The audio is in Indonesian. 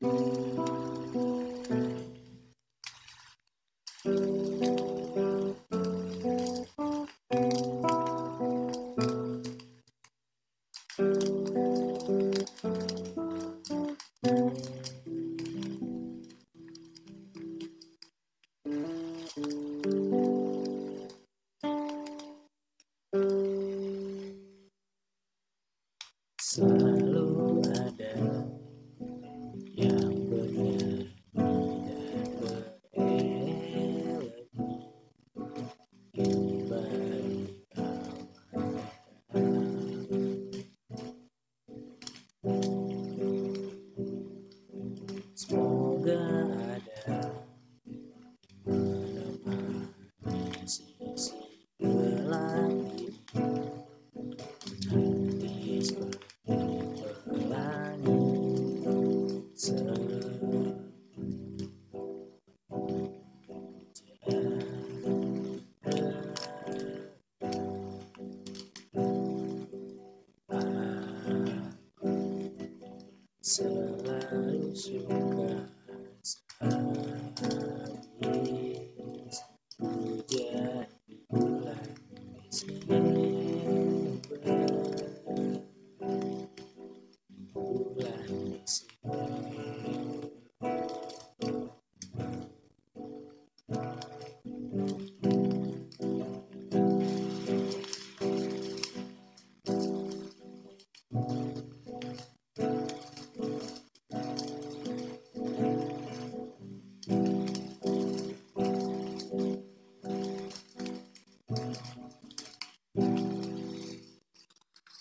Selalu Semoga ada menemani sisi gelap ini Hati seperti pelangi Selalu suka hujan bulan Desember bulan Desember